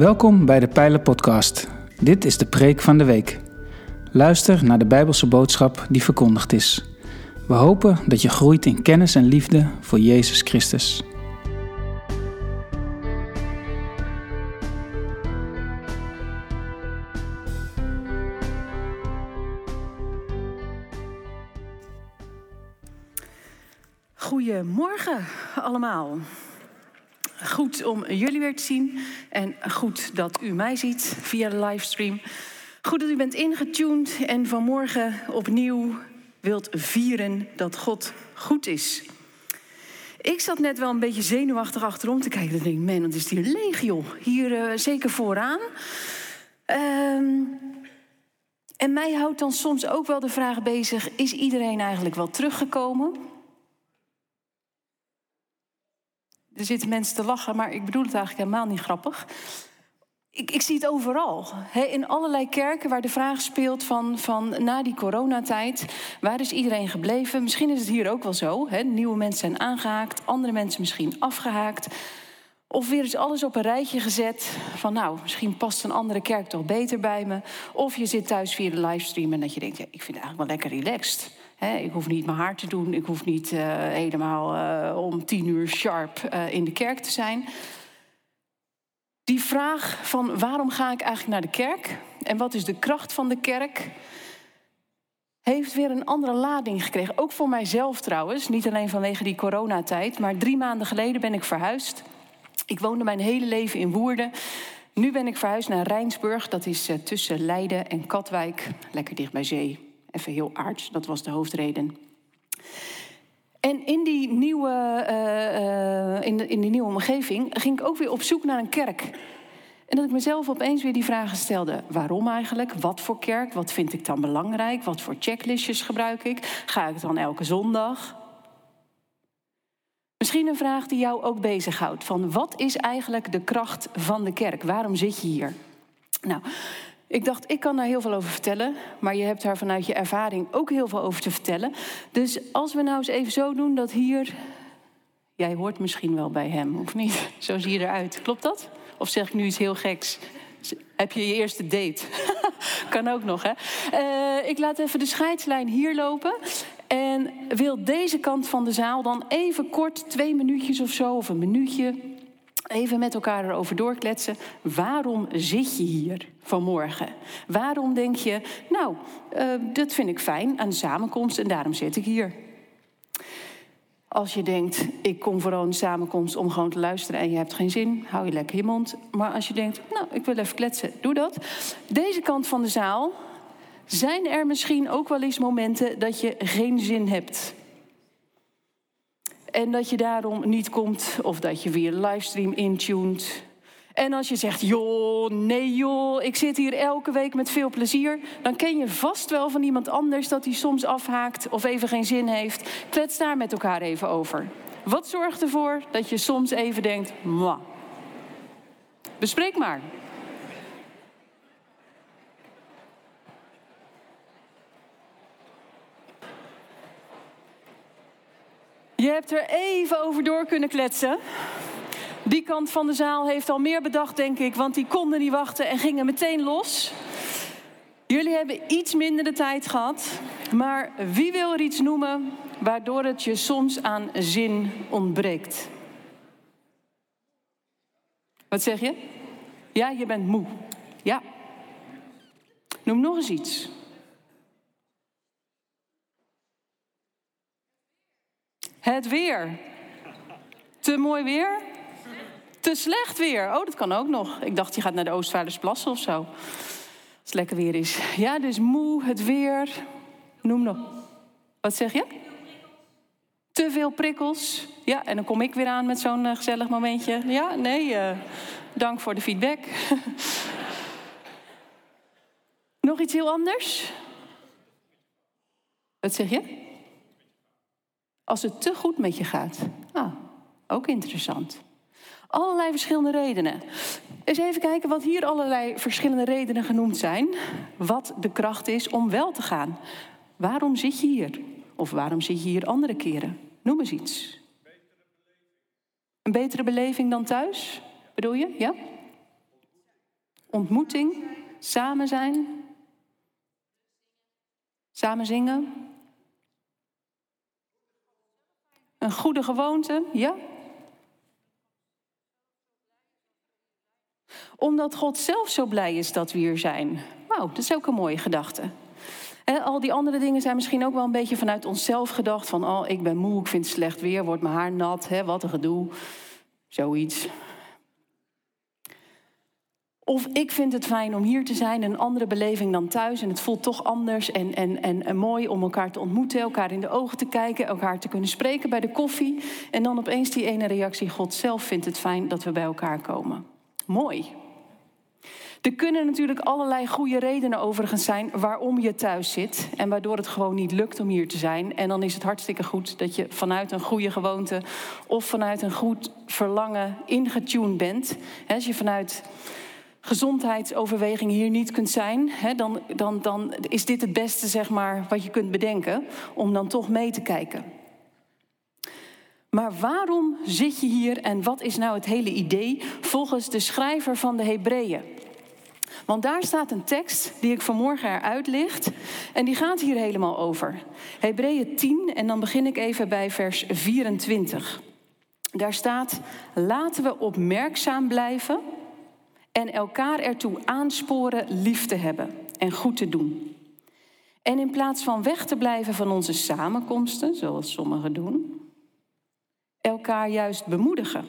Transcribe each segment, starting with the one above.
Welkom bij de Pijlen Podcast. Dit is de preek van de week. Luister naar de Bijbelse boodschap die verkondigd is. We hopen dat je groeit in kennis en liefde voor Jezus Christus. Goedemorgen allemaal. Goed om jullie weer te zien en goed dat u mij ziet via de livestream. Goed dat u bent ingetuned en vanmorgen opnieuw wilt vieren dat God goed is. Ik zat net wel een beetje zenuwachtig achterom te kijken. Ik denk, man, wat is hier leeg, joh. Hier uh, zeker vooraan. Um, en mij houdt dan soms ook wel de vraag bezig: is iedereen eigenlijk wel teruggekomen? Er zitten mensen te lachen, maar ik bedoel het eigenlijk helemaal niet grappig. Ik, ik zie het overal. in allerlei kerken waar de vraag speelt van, van na die coronatijd, waar is iedereen gebleven? Misschien is het hier ook wel zo. nieuwe mensen zijn aangehaakt, andere mensen misschien afgehaakt. Of weer is alles op een rijtje gezet van nou, misschien past een andere kerk toch beter bij me. Of je zit thuis via de livestream en dat je denkt, ja, ik vind het eigenlijk wel lekker relaxed ik hoef niet mijn haar te doen. Ik hoef niet uh, helemaal uh, om tien uur sharp uh, in de kerk te zijn. Die vraag van waarom ga ik eigenlijk naar de kerk en wat is de kracht van de kerk, heeft weer een andere lading gekregen. Ook voor mijzelf trouwens, niet alleen vanwege die coronatijd, maar drie maanden geleden ben ik verhuisd. Ik woonde mijn hele leven in Woerden. Nu ben ik verhuisd naar Rijnsburg, dat is tussen Leiden en Katwijk, lekker dicht bij zee. Even heel aards, dat was de hoofdreden. En in die nieuwe, uh, in, de, in die nieuwe omgeving ging ik ook weer op zoek naar een kerk. En dat ik mezelf opeens weer die vragen stelde. Waarom eigenlijk? Wat voor kerk? Wat vind ik dan belangrijk? Wat voor checklistjes gebruik ik? Ga ik dan elke zondag? Misschien een vraag die jou ook bezighoudt. Van wat is eigenlijk de kracht van de kerk? Waarom zit je hier? Nou, ik dacht, ik kan daar heel veel over vertellen, maar je hebt daar vanuit je ervaring ook heel veel over te vertellen. Dus als we nou eens even zo doen dat hier. Jij hoort misschien wel bij hem, of niet? Zo zie je eruit. Klopt dat? Of zeg ik nu iets heel geks? Heb je je eerste date? kan ook nog, hè? Uh, ik laat even de scheidslijn hier lopen. En wil deze kant van de zaal dan even kort, twee minuutjes of zo, of een minuutje, even met elkaar erover doorkletsen. Waarom zit je hier vanmorgen? Waarom denk je, nou, uh, dat vind ik fijn aan de samenkomst en daarom zit ik hier? Als je denkt, ik kom voor een samenkomst om gewoon te luisteren en je hebt geen zin, hou je lekker je mond. Maar als je denkt, nou, ik wil even kletsen, doe dat. Deze kant van de zaal, zijn er misschien ook wel eens momenten dat je geen zin hebt? En dat je daarom niet komt of dat je weer livestream intuned. En als je zegt, joh, nee joh, ik zit hier elke week met veel plezier, dan ken je vast wel van iemand anders dat hij soms afhaakt of even geen zin heeft. Klets daar met elkaar even over. Wat zorgt ervoor dat je soms even denkt, mwah. Bespreek maar. Je hebt er even over door kunnen kletsen. Die kant van de zaal heeft al meer bedacht, denk ik, want die konden niet wachten en gingen meteen los. Jullie hebben iets minder de tijd gehad, maar wie wil er iets noemen waardoor het je soms aan zin ontbreekt? Wat zeg je? Ja, je bent moe. Ja. Noem nog eens iets. Het weer. Te mooi weer? Te slecht weer. Oh, dat kan ook nog. Ik dacht, je gaat naar de Oostvaardersplassen of zo. Als het lekker weer is. Ja, dus moe, het weer. Noem nog. Wat zeg je? Te veel prikkels. Ja, en dan kom ik weer aan met zo'n uh, gezellig momentje. Ja, nee, uh, dank voor de feedback. nog iets heel anders? Wat zeg je? Als het te goed met je gaat. Ah, ook interessant. Allerlei verschillende redenen. Eens even kijken wat hier allerlei verschillende redenen genoemd zijn. Wat de kracht is om wel te gaan. Waarom zit je hier? Of waarom zit je hier andere keren? Noem eens iets. Een betere beleving dan thuis? Bedoel je? Ja? Ontmoeting, samen zijn, samen zingen. Een goede gewoonte, ja. Omdat God zelf zo blij is dat we hier zijn. Wauw, dat is ook een mooie gedachte. al die andere dingen zijn misschien ook wel een beetje vanuit onszelf gedacht. Van, oh, ik ben moe, ik vind het slecht weer, wordt mijn haar nat, wat een gedoe. Zoiets. Of ik vind het fijn om hier te zijn, een andere beleving dan thuis. En het voelt toch anders en, en, en, en, mooi om elkaar te ontmoeten, elkaar in de ogen te kijken, elkaar te kunnen spreken bij de koffie. En dan opeens die ene reactie: God zelf vindt het fijn dat we bij elkaar komen. Mooi. Er kunnen natuurlijk allerlei goede redenen overigens zijn waarom je thuis zit en waardoor het gewoon niet lukt om hier te zijn. En dan is het hartstikke goed dat je vanuit een goede gewoonte of vanuit een goed verlangen ingetuned bent. Als je vanuit gezondheidsoverweging hier niet kunt zijn, dan, dan, dan is dit het beste zeg maar, wat je kunt bedenken om dan toch mee te kijken. Maar waarom zit je hier en wat is nou het hele idee volgens de schrijver van de Hebreeën? Want daar staat een tekst die ik vanmorgen eruit licht. En die gaat hier helemaal over. Hebreeën 10 en dan begin ik even bij vers 24. Daar staat: Laten we opmerkzaam blijven en elkaar ertoe aansporen lief te hebben en goed te doen. En in plaats van weg te blijven van onze samenkomsten, zoals sommigen doen, elkaar juist bemoedigen.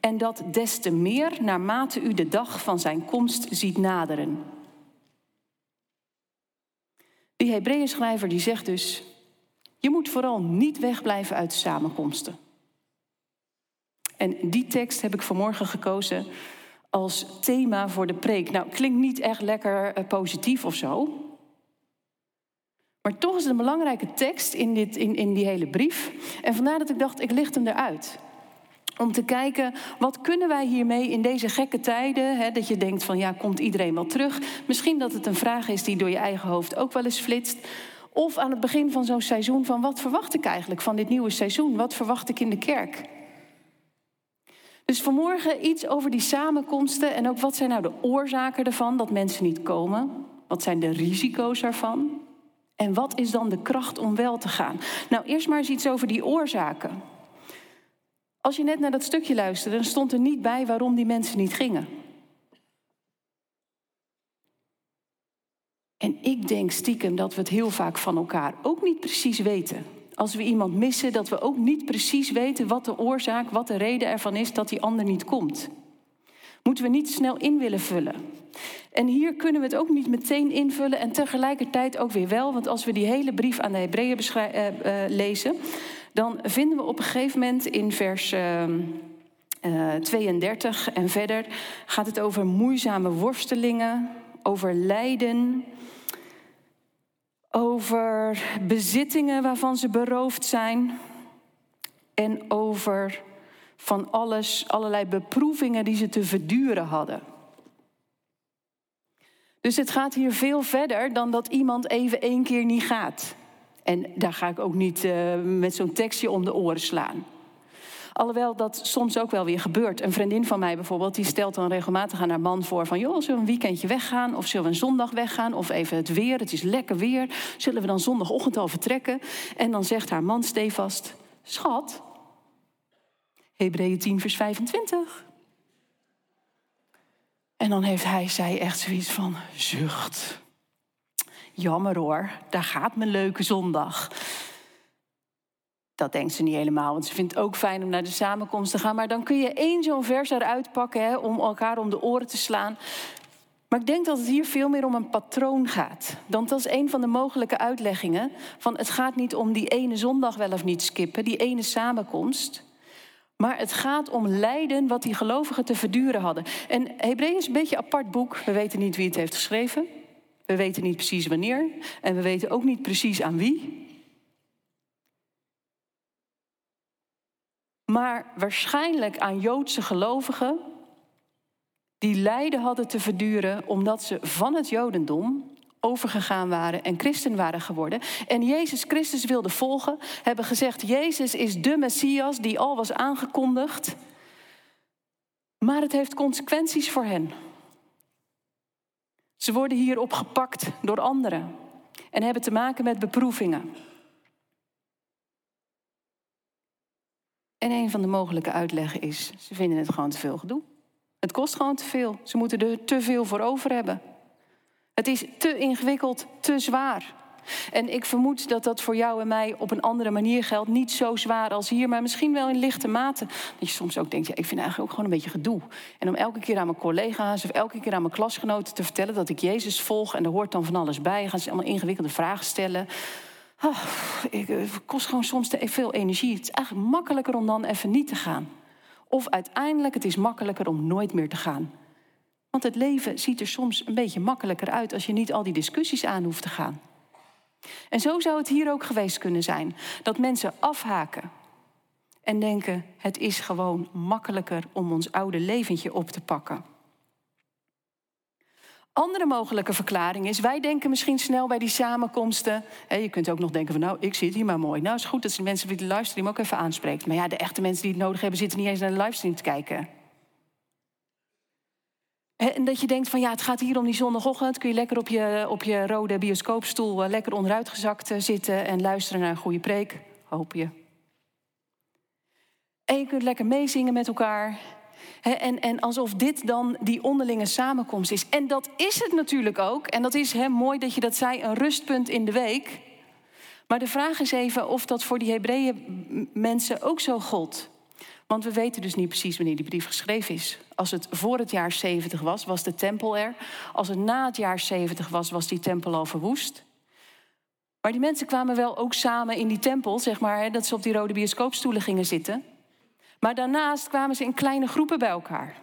En dat des te meer naarmate u de dag van zijn komst ziet naderen. Die Hebreeën schrijver die zegt dus, je moet vooral niet wegblijven uit samenkomsten. En die tekst heb ik vanmorgen gekozen als thema voor de preek. Nou, klinkt niet echt lekker eh, positief of zo. Maar toch is het een belangrijke tekst in, dit, in, in die hele brief. En vandaar dat ik dacht, ik licht hem eruit. Om te kijken, wat kunnen wij hiermee in deze gekke tijden? Hè, dat je denkt van, ja, komt iedereen wel terug? Misschien dat het een vraag is die door je eigen hoofd ook wel eens flitst. Of aan het begin van zo'n seizoen van, wat verwacht ik eigenlijk van dit nieuwe seizoen? Wat verwacht ik in de kerk? Dus vanmorgen iets over die samenkomsten en ook wat zijn nou de oorzaken ervan dat mensen niet komen? Wat zijn de risico's ervan? En wat is dan de kracht om wel te gaan? Nou, eerst maar eens iets over die oorzaken. Als je net naar dat stukje luisterde, dan stond er niet bij waarom die mensen niet gingen. En ik denk stiekem dat we het heel vaak van elkaar ook niet precies weten als we iemand missen, dat we ook niet precies weten wat de oorzaak, wat de reden ervan is dat die ander niet komt. Moeten we niet snel in willen vullen. En hier kunnen we het ook niet meteen invullen en tegelijkertijd ook weer wel, want als we die hele brief aan de Hebreeën uh, uh, lezen, dan vinden we op een gegeven moment in vers uh, ehm, 32 eh, en verder gaat het over moeizame worstelingen, over lijden, over bezittingen waarvan ze beroofd zijn en over van alles, allerlei beproevingen die ze te verduren hadden. Dus het gaat hier veel verder dan dat iemand even één keer niet gaat. En daar ga ik ook niet uh, met zo'n tekstje om de oren slaan. Alhoewel dat soms ook wel weer gebeurt. Een vriendin van mij bijvoorbeeld, die stelt dan regelmatig aan haar man voor van... joh, zullen we een weekendje weggaan of zullen we een zondag weggaan... of even het weer, het is lekker weer. Zullen we dan zondagochtend al vertrekken? En dan zegt haar man stevast, schat, Hebreeën 10 vers 25... En dan heeft hij, zij echt zoiets van zucht. Jammer hoor, daar gaat mijn leuke zondag. Dat denkt ze niet helemaal, want ze vindt het ook fijn om naar de samenkomst te gaan. Maar dan kun je één zo'n vers eruit pakken hè, om elkaar om de oren te slaan. Maar ik denk dat het hier veel meer om een patroon gaat. Want dat is een van de mogelijke uitleggingen. Van het gaat niet om die ene zondag wel of niet skippen, die ene samenkomst. Maar het gaat om lijden wat die gelovigen te verduren hadden. En Hebreeën is een beetje een apart boek. We weten niet wie het heeft geschreven. We weten niet precies wanneer. En we weten ook niet precies aan wie. Maar waarschijnlijk aan Joodse gelovigen die lijden hadden te verduren omdat ze van het Jodendom overgegaan waren en christen waren geworden. En Jezus Christus wilde volgen, hebben gezegd, Jezus is de Messias die al was aangekondigd. Maar het heeft consequenties voor hen. Ze worden hierop gepakt door anderen en hebben te maken met beproevingen. En een van de mogelijke uitleggen is, ze vinden het gewoon te veel gedoe. Het kost gewoon te veel. Ze moeten er te veel voor over hebben. Het is te ingewikkeld, te zwaar. En ik vermoed dat dat voor jou en mij op een andere manier geldt. Niet zo zwaar als hier, maar misschien wel in lichte mate. Dat je soms ook denkt, ja, ik vind eigenlijk ook gewoon een beetje gedoe. En om elke keer aan mijn collega's of elke keer aan mijn klasgenoten te vertellen dat ik Jezus volg en er hoort dan van alles bij. Gaan ze allemaal ingewikkelde vragen stellen. Het kost gewoon soms te veel energie. Het is eigenlijk makkelijker om dan even niet te gaan. Of uiteindelijk, het is makkelijker om nooit meer te gaan. Want het leven ziet er soms een beetje makkelijker uit als je niet al die discussies aan hoeft te gaan. En zo zou het hier ook geweest kunnen zijn. Dat mensen afhaken en denken: het is gewoon makkelijker om ons oude leventje op te pakken. Andere mogelijke verklaring is, wij denken misschien snel bij die samenkomsten. Hè, je kunt ook nog denken van, nou, ik zit hier maar mooi. Nou, is goed dat ze de mensen die de livestream ook even aanspreekt. Maar ja, de echte mensen die het nodig hebben, zitten niet eens naar de livestream te kijken. En dat je denkt van ja, het gaat hier om die zondagochtend. Kun je lekker op je, op je rode bioscoopstoel eh, lekker onderuitgezakt eh, zitten en luisteren naar een goede preek. Hoop je. En je kunt lekker meezingen met elkaar. En, en alsof dit dan die onderlinge samenkomst is. En dat is het natuurlijk ook. En dat is he, mooi dat je dat zei, een rustpunt in de week. Maar de vraag is even of dat voor die Hebreeën mensen ook zo gold. Want we weten dus niet precies wanneer die brief geschreven is. Als het voor het jaar 70 was, was de tempel er. Als het na het jaar 70 was, was die tempel al verwoest. Maar die mensen kwamen wel ook samen in die tempel, zeg maar, dat ze op die rode bioscoopstoelen gingen zitten. Maar daarnaast kwamen ze in kleine groepen bij elkaar.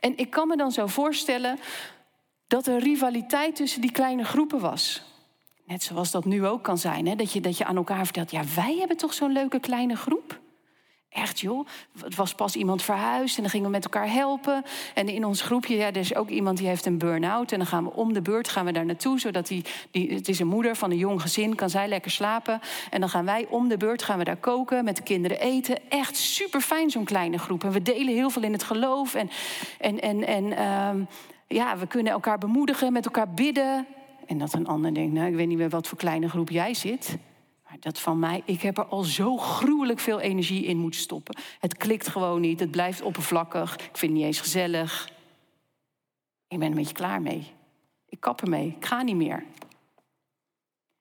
En ik kan me dan zo voorstellen dat er rivaliteit tussen die kleine groepen was. Net zoals dat nu ook kan zijn, hè? Dat, je, dat je aan elkaar vertelt, ja, wij hebben toch zo'n leuke kleine groep. Echt joh, het was pas iemand verhuisd en dan gingen we met elkaar helpen. En in ons groepje, ja, er is ook iemand die heeft een burn-out. En dan gaan we om de beurt gaan we daar naartoe, zodat die, die, het is een moeder van een jong gezin, kan zij lekker slapen. En dan gaan wij om de beurt gaan we daar koken, met de kinderen eten. Echt super fijn zo'n kleine groep. En we delen heel veel in het geloof. En, en, en, en uh, ja, we kunnen elkaar bemoedigen, met elkaar bidden. En dat een ander denkt, nou, ik weet niet meer wat voor kleine groep jij zit dat van mij, ik heb er al zo gruwelijk veel energie in moeten stoppen. Het klikt gewoon niet, het blijft oppervlakkig, ik vind het niet eens gezellig. Ik ben een beetje klaar mee. Ik kap ermee, ik ga niet meer.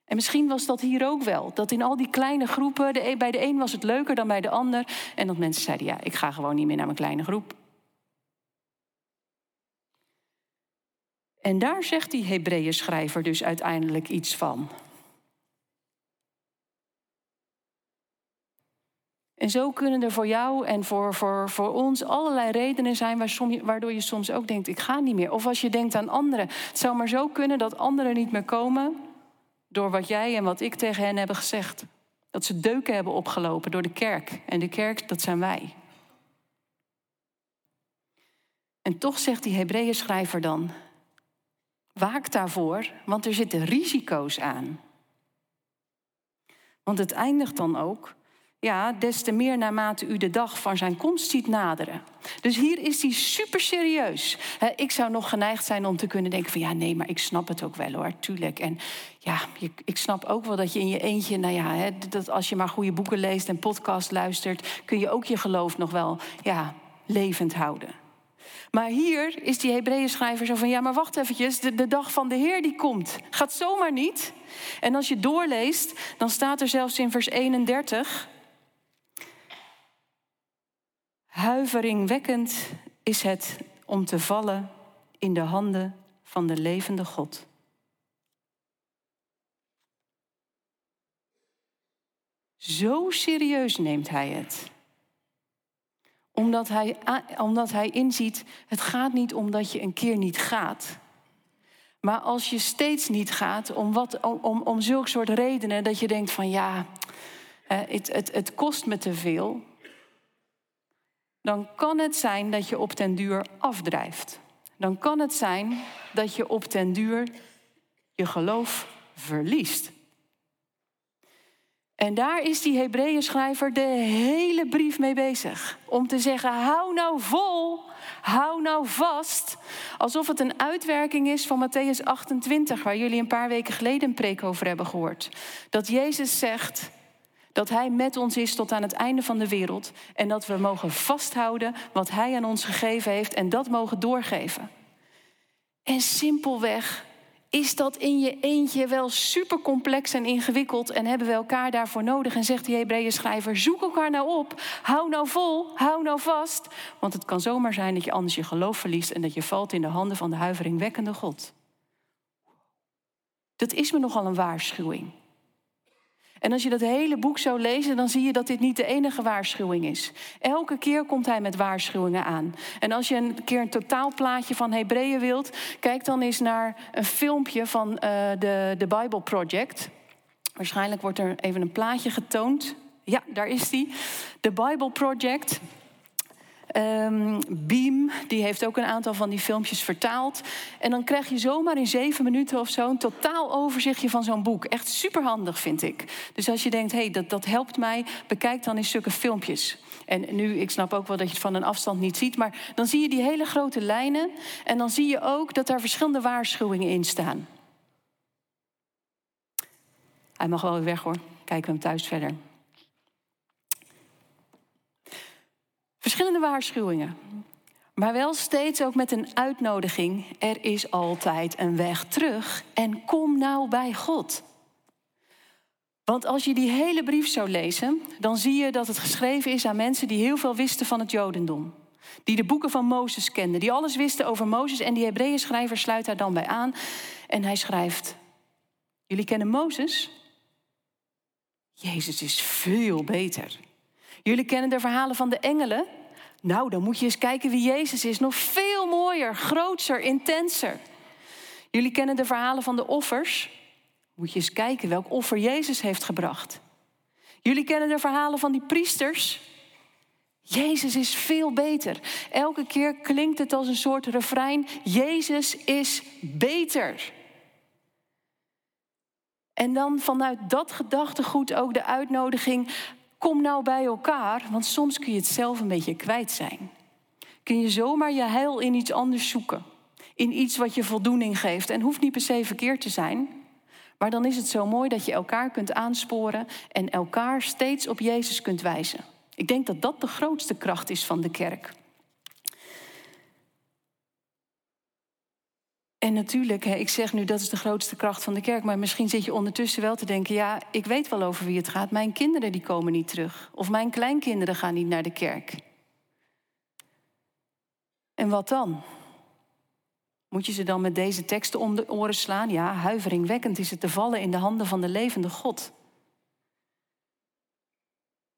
En misschien was dat hier ook wel. Dat in al die kleine groepen, de, bij de een was het leuker dan bij de ander. En dat mensen zeiden, ja, ik ga gewoon niet meer naar mijn kleine groep. En daar zegt die Hebreeën schrijver dus uiteindelijk iets van. En zo kunnen er voor jou en voor, voor, voor ons allerlei redenen zijn waardoor je soms ook denkt, ik ga niet meer. Of als je denkt aan anderen. Het zou maar zo kunnen dat anderen niet meer komen door wat jij en wat ik tegen hen hebben gezegd. Dat ze deuken hebben opgelopen door de kerk. En de kerk, dat zijn wij. En toch zegt die Hebreeën schrijver dan, waak daarvoor, want er zitten risico's aan. Want het eindigt dan ook ja, des te meer naarmate u de dag van zijn komst ziet naderen. Dus hier is hij super serieus. Ik zou nog geneigd zijn om te kunnen denken van ja, nee, maar ik snap het ook wel hoor, tuurlijk. En ja, ik snap ook wel dat je in je eentje, nou ja, dat als je maar goede boeken leest en podcast luistert, kun je ook je geloof nog wel ja, levend houden. Maar hier is die Hebreeën schrijver zo van ja, maar wacht eventjes, de, de dag van de Heer die komt. Gaat zomaar niet. En als je doorleest, dan staat er zelfs in vers 31 Huiveringwekkend is het om te vallen in de handen van de levende God. Zo serieus neemt hij het. Omdat hij, omdat hij inziet, het gaat niet om dat je een keer niet gaat. Maar als je steeds niet gaat, om, wat, om, om zulke soort redenen, dat je denkt van ja, eh, het, het, het kost me te veel dan kan het zijn dat je op den duur afdrijft. Dan kan het zijn dat je op den duur je geloof verliest. En daar is die Hebreeën schrijver de hele brief mee bezig. Om te zeggen, hou nou vol, Hou nou vast, alsof het een uitwerking is van Matthäus 28, waar jullie een paar weken geleden een preek over hebben gehoord. Dat Jezus zegt dat Hij met ons is tot aan het einde van de wereld en dat we mogen vasthouden wat Hij aan ons gegeven heeft en dat mogen doorgeven. En simpelweg is dat in je eentje wel super complex en ingewikkeld en hebben we elkaar daarvoor nodig? En zegt die Hebreeën schrijver, zoek elkaar nou op, hou nou vol, hou nou vast. Want het kan zomaar zijn dat je anders je geloof verliest en dat je valt in de handen van de huiveringwekkende God. Dat is me nogal een waarschuwing. En als je dat hele boek zou lezen, dan zie je dat dit niet de enige waarschuwing is. Elke keer komt hij met waarschuwingen aan. En als je een keer een totaalplaatje van Hebreeën wilt, kijk dan eens naar een filmpje van uh, de, de Bible Project. Waarschijnlijk wordt er even een plaatje getoond. Ja, daar is die. De Bible Project. Um, Beam, die heeft ook een aantal van die filmpjes vertaald. En dan krijg je zomaar in zeven minuten of zo een totaal overzichtje van zo'n boek. Echt superhandig, vind ik. Dus als je denkt, hé, hey, dat, dat helpt mij, bekijk dan eens stukken filmpjes. En nu, ik snap ook wel dat je het van een afstand niet ziet, maar dan zie je die hele grote lijnen. En dan zie je ook dat daar verschillende waarschuwingen in staan. Hij mag wel weer weg hoor. Kijken we hem thuis verder. Verschillende waarschuwingen. Maar wel steeds ook met een uitnodiging. Er is altijd een weg terug en kom nou bij God. Want als je die hele brief zou lezen, dan zie je dat het geschreven is aan mensen die heel veel wisten van het Jodendom. Die de boeken van Mozes kenden, die alles wisten over Mozes. En die Hebreeën schrijver sluit daar dan bij aan. En hij schrijft, jullie kennen Mozes? Jezus is veel beter. Jullie kennen de verhalen van de engelen? Nou, dan moet je eens kijken wie Jezus is. Nog veel mooier, groter, intenser. Jullie kennen de verhalen van de offers? Moet je eens kijken welk offer Jezus heeft gebracht. Jullie kennen de verhalen van die priesters? Jezus is veel beter. Elke keer klinkt het als een soort refrein: Jezus is beter. En dan vanuit dat gedachtegoed ook de uitnodiging: Kom nou bij elkaar, want soms kun je het zelf een beetje kwijt zijn. Kun je zomaar je heil in iets anders zoeken. In iets wat je voldoening geeft. En hoeft niet per se verkeerd te zijn. Maar dan is het zo mooi dat je elkaar kunt aansporen en elkaar steeds op Jezus kunt wijzen. Ik denk dat dat de grootste kracht is van de kerk. En natuurlijk, ik zeg nu dat is de grootste kracht van de kerk, maar misschien zit je ondertussen wel te denken, ja, ik weet wel over wie het gaat. Mijn kinderen die komen niet terug. Of mijn kleinkinderen gaan niet naar de kerk. En wat dan? Moet je ze dan met deze teksten om de oren slaan? Ja, huiveringwekkend is het te vallen in de handen van de levende God.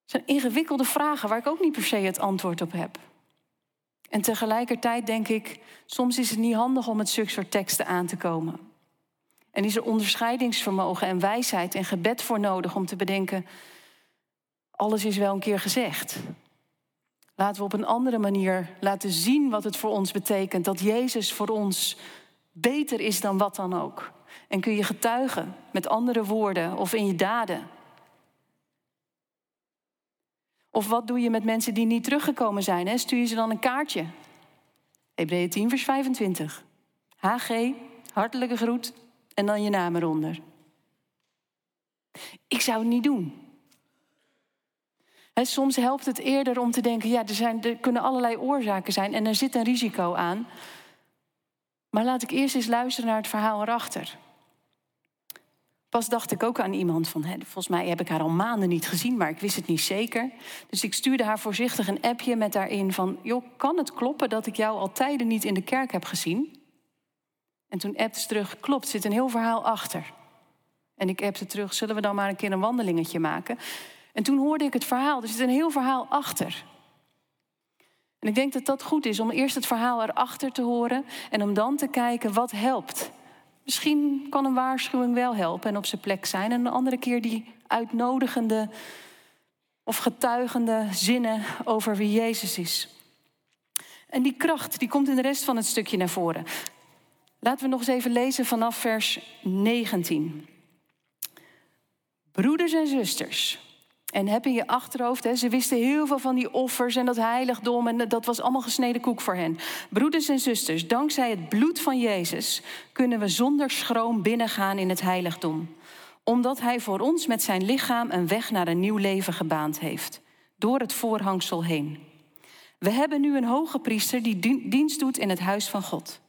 Het zijn ingewikkelde vragen waar ik ook niet per se het antwoord op heb. En tegelijkertijd denk ik, soms is het niet handig om met zulke soort teksten aan te komen. En is er onderscheidingsvermogen en wijsheid en gebed voor nodig om te bedenken, alles is wel een keer gezegd. Laten we op een andere manier laten zien wat het voor ons betekent. Dat Jezus voor ons beter is dan wat dan ook. En kun je getuigen met andere woorden of in je daden. Of wat doe je met mensen die niet teruggekomen zijn? Hè? Stuur je ze dan een kaartje? Hebreeën 10, vers 25. HG, hartelijke groet en dan je naam eronder. Ik zou het niet doen. soms helpt het eerder om te denken, ja, er, zijn, er kunnen allerlei oorzaken zijn en er zit een risico aan. Maar laat ik eerst eens luisteren naar het verhaal erachter. Pas dacht ik ook aan iemand van, hè, volgens mij heb ik haar al maanden niet gezien, maar ik wist het niet zeker. Dus ik stuurde haar voorzichtig een appje met daarin van, joh, kan het kloppen dat ik jou al tijden niet in de kerk heb gezien? En toen appte ze terug, klopt, zit een heel verhaal achter. En ik appte terug, zullen we dan maar een keer een wandelingetje maken? En toen hoorde ik het verhaal, er zit een heel verhaal achter. En ik denk dat dat goed is om eerst het verhaal erachter te horen en om dan te kijken wat helpt. Misschien kan een waarschuwing wel helpen en op zijn plek zijn. En een andere keer die uitnodigende of getuigende zinnen over wie Jezus is. En die kracht die komt in de rest van het stukje naar voren. Laten we nog eens even lezen vanaf vers 19. Broeders en zusters, En heb in je achterhoofd, hè, ze wisten heel veel van die offers en dat heiligdom. En dat was allemaal gesneden koek voor hen. Broeders en zusters, dankzij het bloed van Jezus kunnen we zonder schroom binnengaan in het heiligdom. Omdat Hij voor ons met zijn lichaam een weg naar een nieuw leven gebaand heeft. Door het voorhangsel heen. We hebben nu een hoge priester die dienst doet in het huis van God.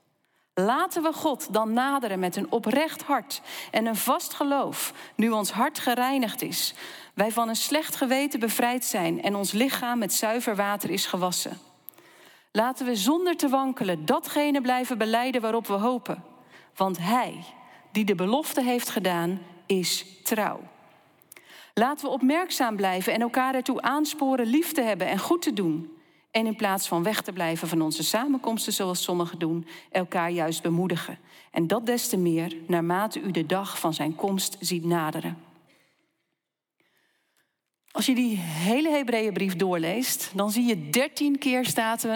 Laten we God dan naderen met een oprecht hart en een vast geloof, nu ons hart gereinigd is, wij van een slecht geweten bevrijd zijn en ons lichaam met zuiver water is gewassen. Laten we zonder te wankelen datgene blijven beleiden waarop we hopen, want Hij, die de belofte heeft gedaan, is trouw. Laten we opmerkzaam blijven en elkaar ertoe aansporen lief te hebben en goed te doen. En in plaats van weg te blijven van onze samenkomsten zoals sommigen doen, elkaar juist bemoedigen. En dat des te meer naarmate u de dag van zijn komst ziet naderen. Als je die hele Hebreeënbrief doorleest, dan zie je dertien keer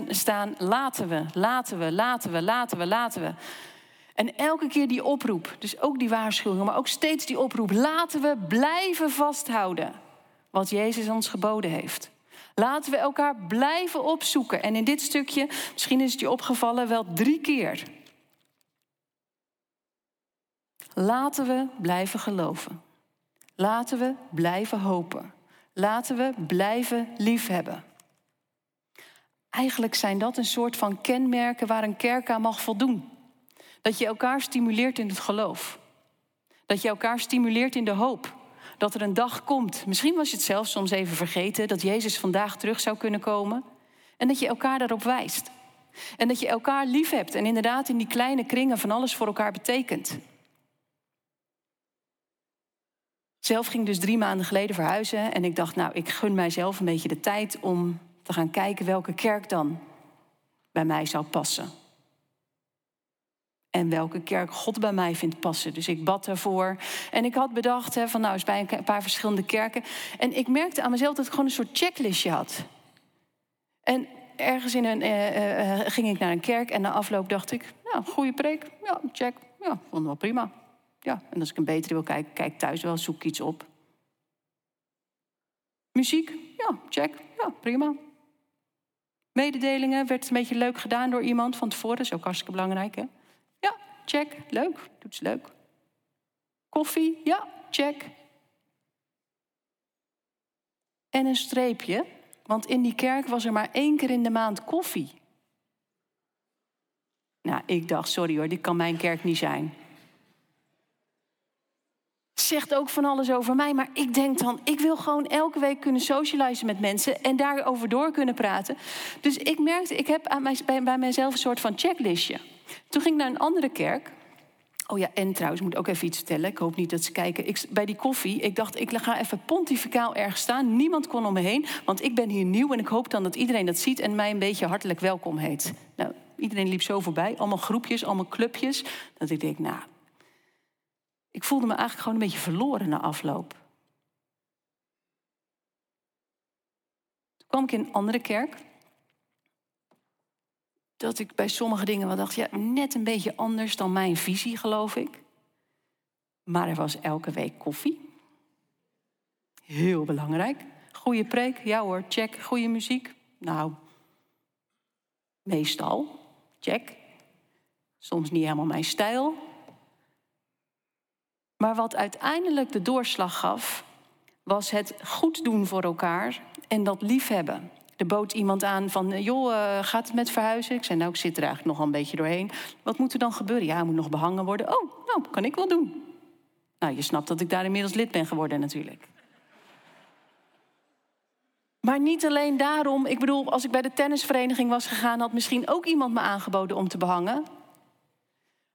staan laten we, laten we, laten we, laten we, laten we. En elke keer die oproep, dus ook die waarschuwingen, maar ook steeds die oproep, laten we blijven vasthouden wat Jezus ons geboden heeft. Laten we elkaar blijven opzoeken. En in dit stukje, misschien is het je opgevallen, wel drie keer. Laten we blijven geloven. Laten we blijven hopen. Laten we blijven liefhebben. Eigenlijk zijn dat een soort van kenmerken waar een kerk aan mag voldoen. Dat je elkaar stimuleert in het geloof. Dat je elkaar stimuleert in de hoop dat er een dag komt. Misschien was je het zelfs soms even vergeten dat Jezus vandaag terug zou kunnen komen. En dat je elkaar daarop wijst. En dat je elkaar lief hebt en inderdaad in die kleine kringen van alles voor elkaar betekent. Zelf ging dus drie maanden geleden verhuizen en ik dacht, nou, ik gun mijzelf een beetje de tijd om te gaan kijken welke kerk dan bij mij zou passen en welke kerk God bij mij vindt passen. Dus ik bad ervoor. En ik had bedacht hè, van nou eens bij een paar verschillende kerken. En ik merkte aan mezelf dat ik gewoon een soort checklistje had. En ergens in een, uh, uh, ging ik naar een kerk en na afloop dacht ik, nou, goede preek, ja, check, ja, vond wel prima. Ja, en als ik een betere wil kijken, kijk thuis wel, zoek iets op. Muziek, ja, check, ja, prima. Mededelingen werd een beetje leuk gedaan door iemand van tevoren, dat is ook hartstikke belangrijk, hè? Check, leuk, doet ze leuk. Koffie, ja, check. En een streepje, want in die kerk was er maar één keer in de maand koffie. Nou, ik dacht, sorry hoor, dit kan mijn kerk niet zijn. Zegt ook van alles over mij, maar ik denk dan, ik wil gewoon elke week kunnen socializen met mensen en daarover door kunnen praten. Dus ik merkte, ik heb aan bij, bij mijzelf een soort van checklistje. Toen ging ik naar een andere kerk. Oh ja, en trouwens, ik moet ook even iets vertellen. Ik hoop niet dat ze kijken. Ik, bij die koffie, ik dacht, ik ga even pontificaal ergens staan. Niemand kon om me heen, want ik ben hier nieuw... en ik hoop dan dat iedereen dat ziet en mij een beetje hartelijk welkom heet. Nou, iedereen liep zo voorbij, allemaal groepjes, allemaal clubjes. Dat ik denk, nou... Ik voelde me eigenlijk gewoon een beetje verloren na afloop. Toen kwam ik in een andere kerk dat ik bij sommige dingen wel dacht, ja, net een beetje anders dan mijn visie, geloof ik. Maar er was elke week koffie. Heel belangrijk. Goede preek, ja hoor, check. Goede muziek, nou, meestal, check. Soms niet helemaal mijn stijl. Maar wat uiteindelijk de doorslag gaf, was het goed doen voor elkaar en dat liefhebben. Er bood iemand aan van, eh, joh, uh, gaat het met verhuizen? Ik zei, nou, ik zit er eigenlijk nog een beetje doorheen. Wat moet er dan gebeuren? Ja, moet nog behangen worden. Oh, nou, kan ik wel doen. Nou, je snapt dat ik daar inmiddels lid ben geworden natuurlijk. Maar niet alleen daarom. Ik bedoel, als ik bij de tennisvereniging was gegaan... had misschien ook iemand me aangeboden om te behangen.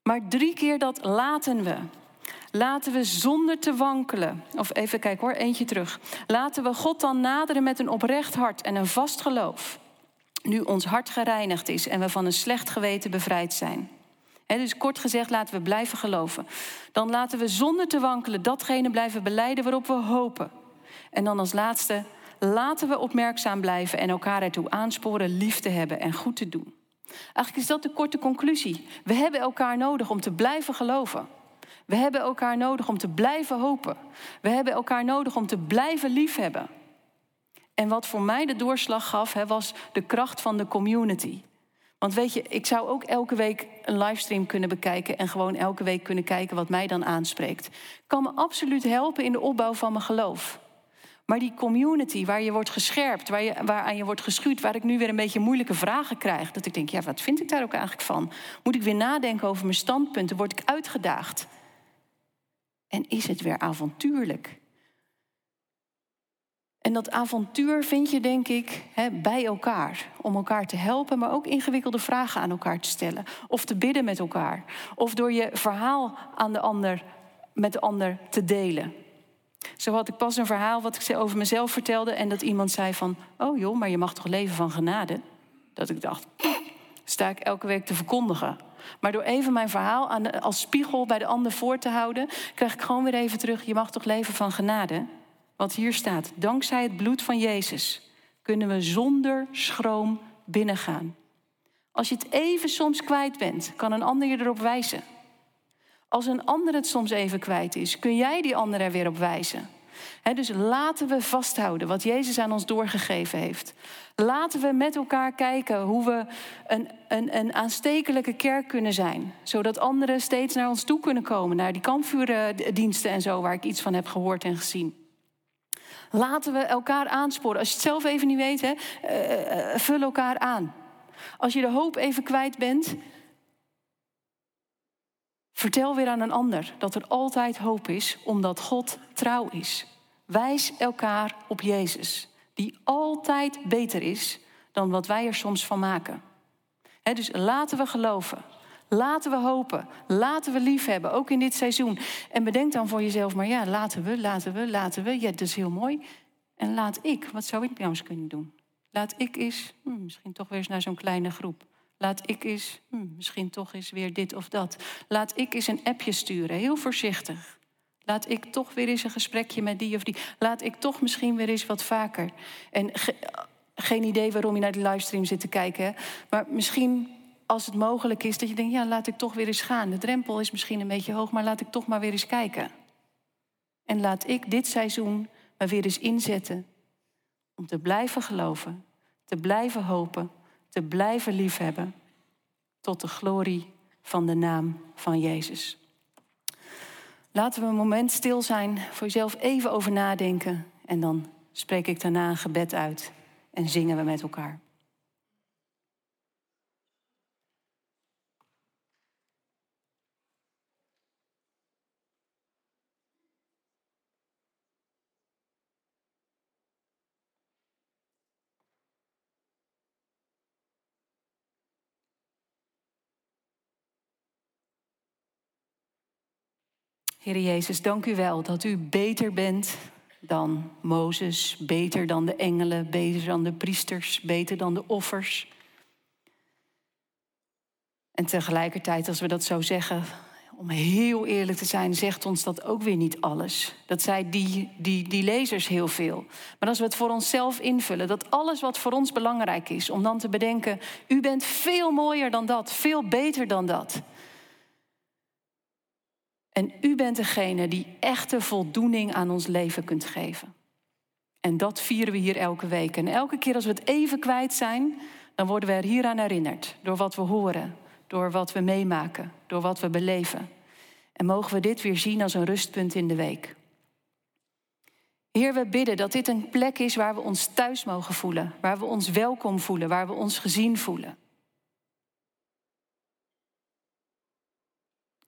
Maar drie keer dat laten we. Laten we zonder te wankelen, of even kijken hoor, eentje terug. Laten we God dan naderen met een oprecht hart en een vast geloof. Nu ons hart gereinigd is en we van een slecht geweten bevrijd zijn. dus kort gezegd, laten we blijven geloven. Dan laten we zonder te wankelen datgene blijven beleiden waarop we hopen. En dan als laatste, laten we opmerkzaam blijven en elkaar ertoe aansporen lief te hebben en goed te doen. Eigenlijk is dat de korte conclusie. We hebben elkaar nodig om te blijven geloven. We hebben elkaar nodig om te blijven hopen. We hebben elkaar nodig om te blijven liefhebben. En wat voor mij de doorslag gaf, was de kracht van de community. Want weet je, ik zou ook elke week een livestream kunnen bekijken en gewoon elke week kunnen kijken wat mij dan aanspreekt. Kan me absoluut helpen in de opbouw van mijn geloof. Maar die community waar je wordt gescherpt, waar je, waaraan je wordt geschuwd, waar ik nu weer een beetje moeilijke vragen krijg. Dat ik denk, ja, wat vind ik daar ook eigenlijk van? Moet ik weer nadenken over mijn standpunten? Word ik uitgedaagd? En is het weer avontuurlijk? En dat avontuur vind je, denk ik, bij elkaar. Om elkaar te helpen, maar ook ingewikkelde vragen aan elkaar te stellen. Of te bidden met elkaar. Of door je verhaal aan de ander, met de ander te delen. Zo had ik pas een verhaal wat ik over mezelf vertelde. En dat iemand zei van, oh joh, maar je mag toch leven van genade? Dat ik dacht, sta ik elke week te verkondigen. Maar door even mijn verhaal aan als spiegel bij de ander voor te houden... krijg ik gewoon weer even terug, je mag toch leven van genade? wat hier staat. Dankzij het bloed van Jezus kunnen we zonder schroom binnengaan. Als je het even soms kwijt bent, kan een ander je erop wijzen. Als een ander het soms even kwijt is, kun jij die ander er weer op wijzen. Dus laten we vasthouden wat Jezus aan ons doorgegeven heeft. Laten we met elkaar kijken hoe we een, een, een aanstekelijke kerk kunnen zijn. Zodat anderen steeds naar ons toe kunnen komen. Naar die kampvuurdiensten en zo, waar ik iets van heb gehoord en gezien. Laten we elkaar aansporen. Als je het zelf even niet weet, hè, uh, vul elkaar aan. Als je de hoop even kwijt bent, vertel weer aan een ander dat er altijd hoop is, omdat God trouw is. Wijs elkaar op Jezus, die altijd beter is dan wat wij er soms van maken. dus laten we geloven. Laten we hopen. Laten we lief hebben, ook in dit seizoen. En bedenk dan voor jezelf, maar ja, laten we, laten we, laten we. Ja, dat is heel mooi. En laat ik, wat zou ik nou eens kunnen doen? Laat ik eens, hmm, misschien toch weer eens naar zo'n kleine groep. Laat ik eens, hmm, misschien toch eens weer dit of dat. Laat ik eens een appje sturen, heel voorzichtig. Laat ik toch weer eens een gesprekje met die of die. Laat ik toch misschien weer eens wat vaker. En geen idee waarom je naar de livestream zit te kijken. Maar misschien als het mogelijk is, dat je denkt, ja, laat ik toch weer eens gaan. De drempel is misschien een beetje hoog, maar laat ik toch maar weer eens kijken. En laat ik dit seizoen maar weer eens inzetten om te blijven geloven, te blijven hopen, te blijven liefhebben, tot de glorie van de naam van Jezus. Laten we een moment stil zijn, voor jezelf even over nadenken en dan spreek ik daarna een gebed uit en zingen we met elkaar. Heer Jezus, dank u wel dat u beter bent dan Mozes, beter dan de engelen, beter dan de priesters, beter dan de offers. En tegelijkertijd, als we dat zo zeggen, om heel eerlijk te zijn, zegt ons dat ook weer niet alles. Dat zei die, die, die lezers heel veel. Maar als we het voor onszelf invullen, dat alles wat voor ons belangrijk is, om dan te bedenken, u bent veel mooier dan dat, veel beter dan dat. En u bent degene die echte voldoening aan ons leven kunt geven. En dat vieren we hier elke week. En elke keer als we het even kwijt zijn, dan worden we er hieraan herinnerd. Door wat we horen, door wat we meemaken, door wat we beleven. En mogen we dit weer zien als een rustpunt in de week. Heer, we bidden dat dit een plek is waar we ons thuis mogen voelen, waar we ons welkom voelen, waar we ons gezien voelen.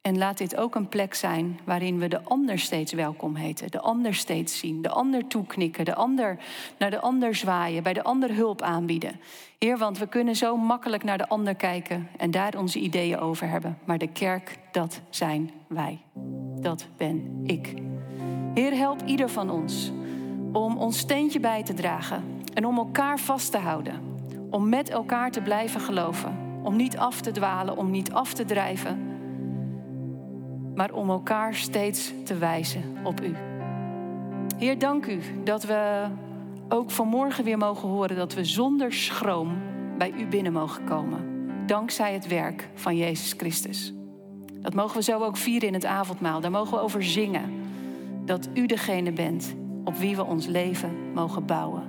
En laat dit ook een plek zijn waarin we de ander steeds welkom heten, de ander steeds zien, de ander toeknikken, de ander naar de ander zwaaien, bij de ander hulp aanbieden. Heer, want we kunnen zo makkelijk naar de ander kijken en daar onze ideeën over hebben. Maar de kerk, dat zijn wij. Dat ben ik. Heer, help ieder van ons om ons steentje bij te dragen en om elkaar vast te houden. Om met elkaar te blijven geloven. Om niet af te dwalen, om niet af te drijven maar om elkaar steeds te wijzen op U. Heer, dank u dat we ook vanmorgen weer mogen horen dat we zonder schroom bij U binnen mogen komen. Dankzij het werk van Jezus Christus. Dat mogen we zo ook vieren in het avondmaal. Daar mogen we over zingen. Dat U degene bent op wie we ons leven mogen bouwen.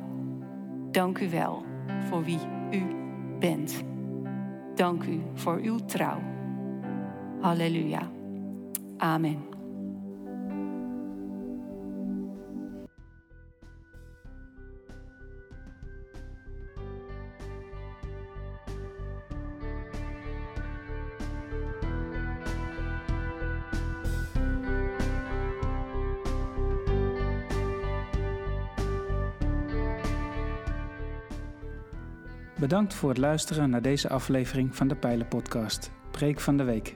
Dank u wel voor wie u bent. Dank u voor uw trouw. Halleluja. Amen. Bedankt voor het luisteren naar deze aflevering van de Pijlen Podcast, Preek van de Week.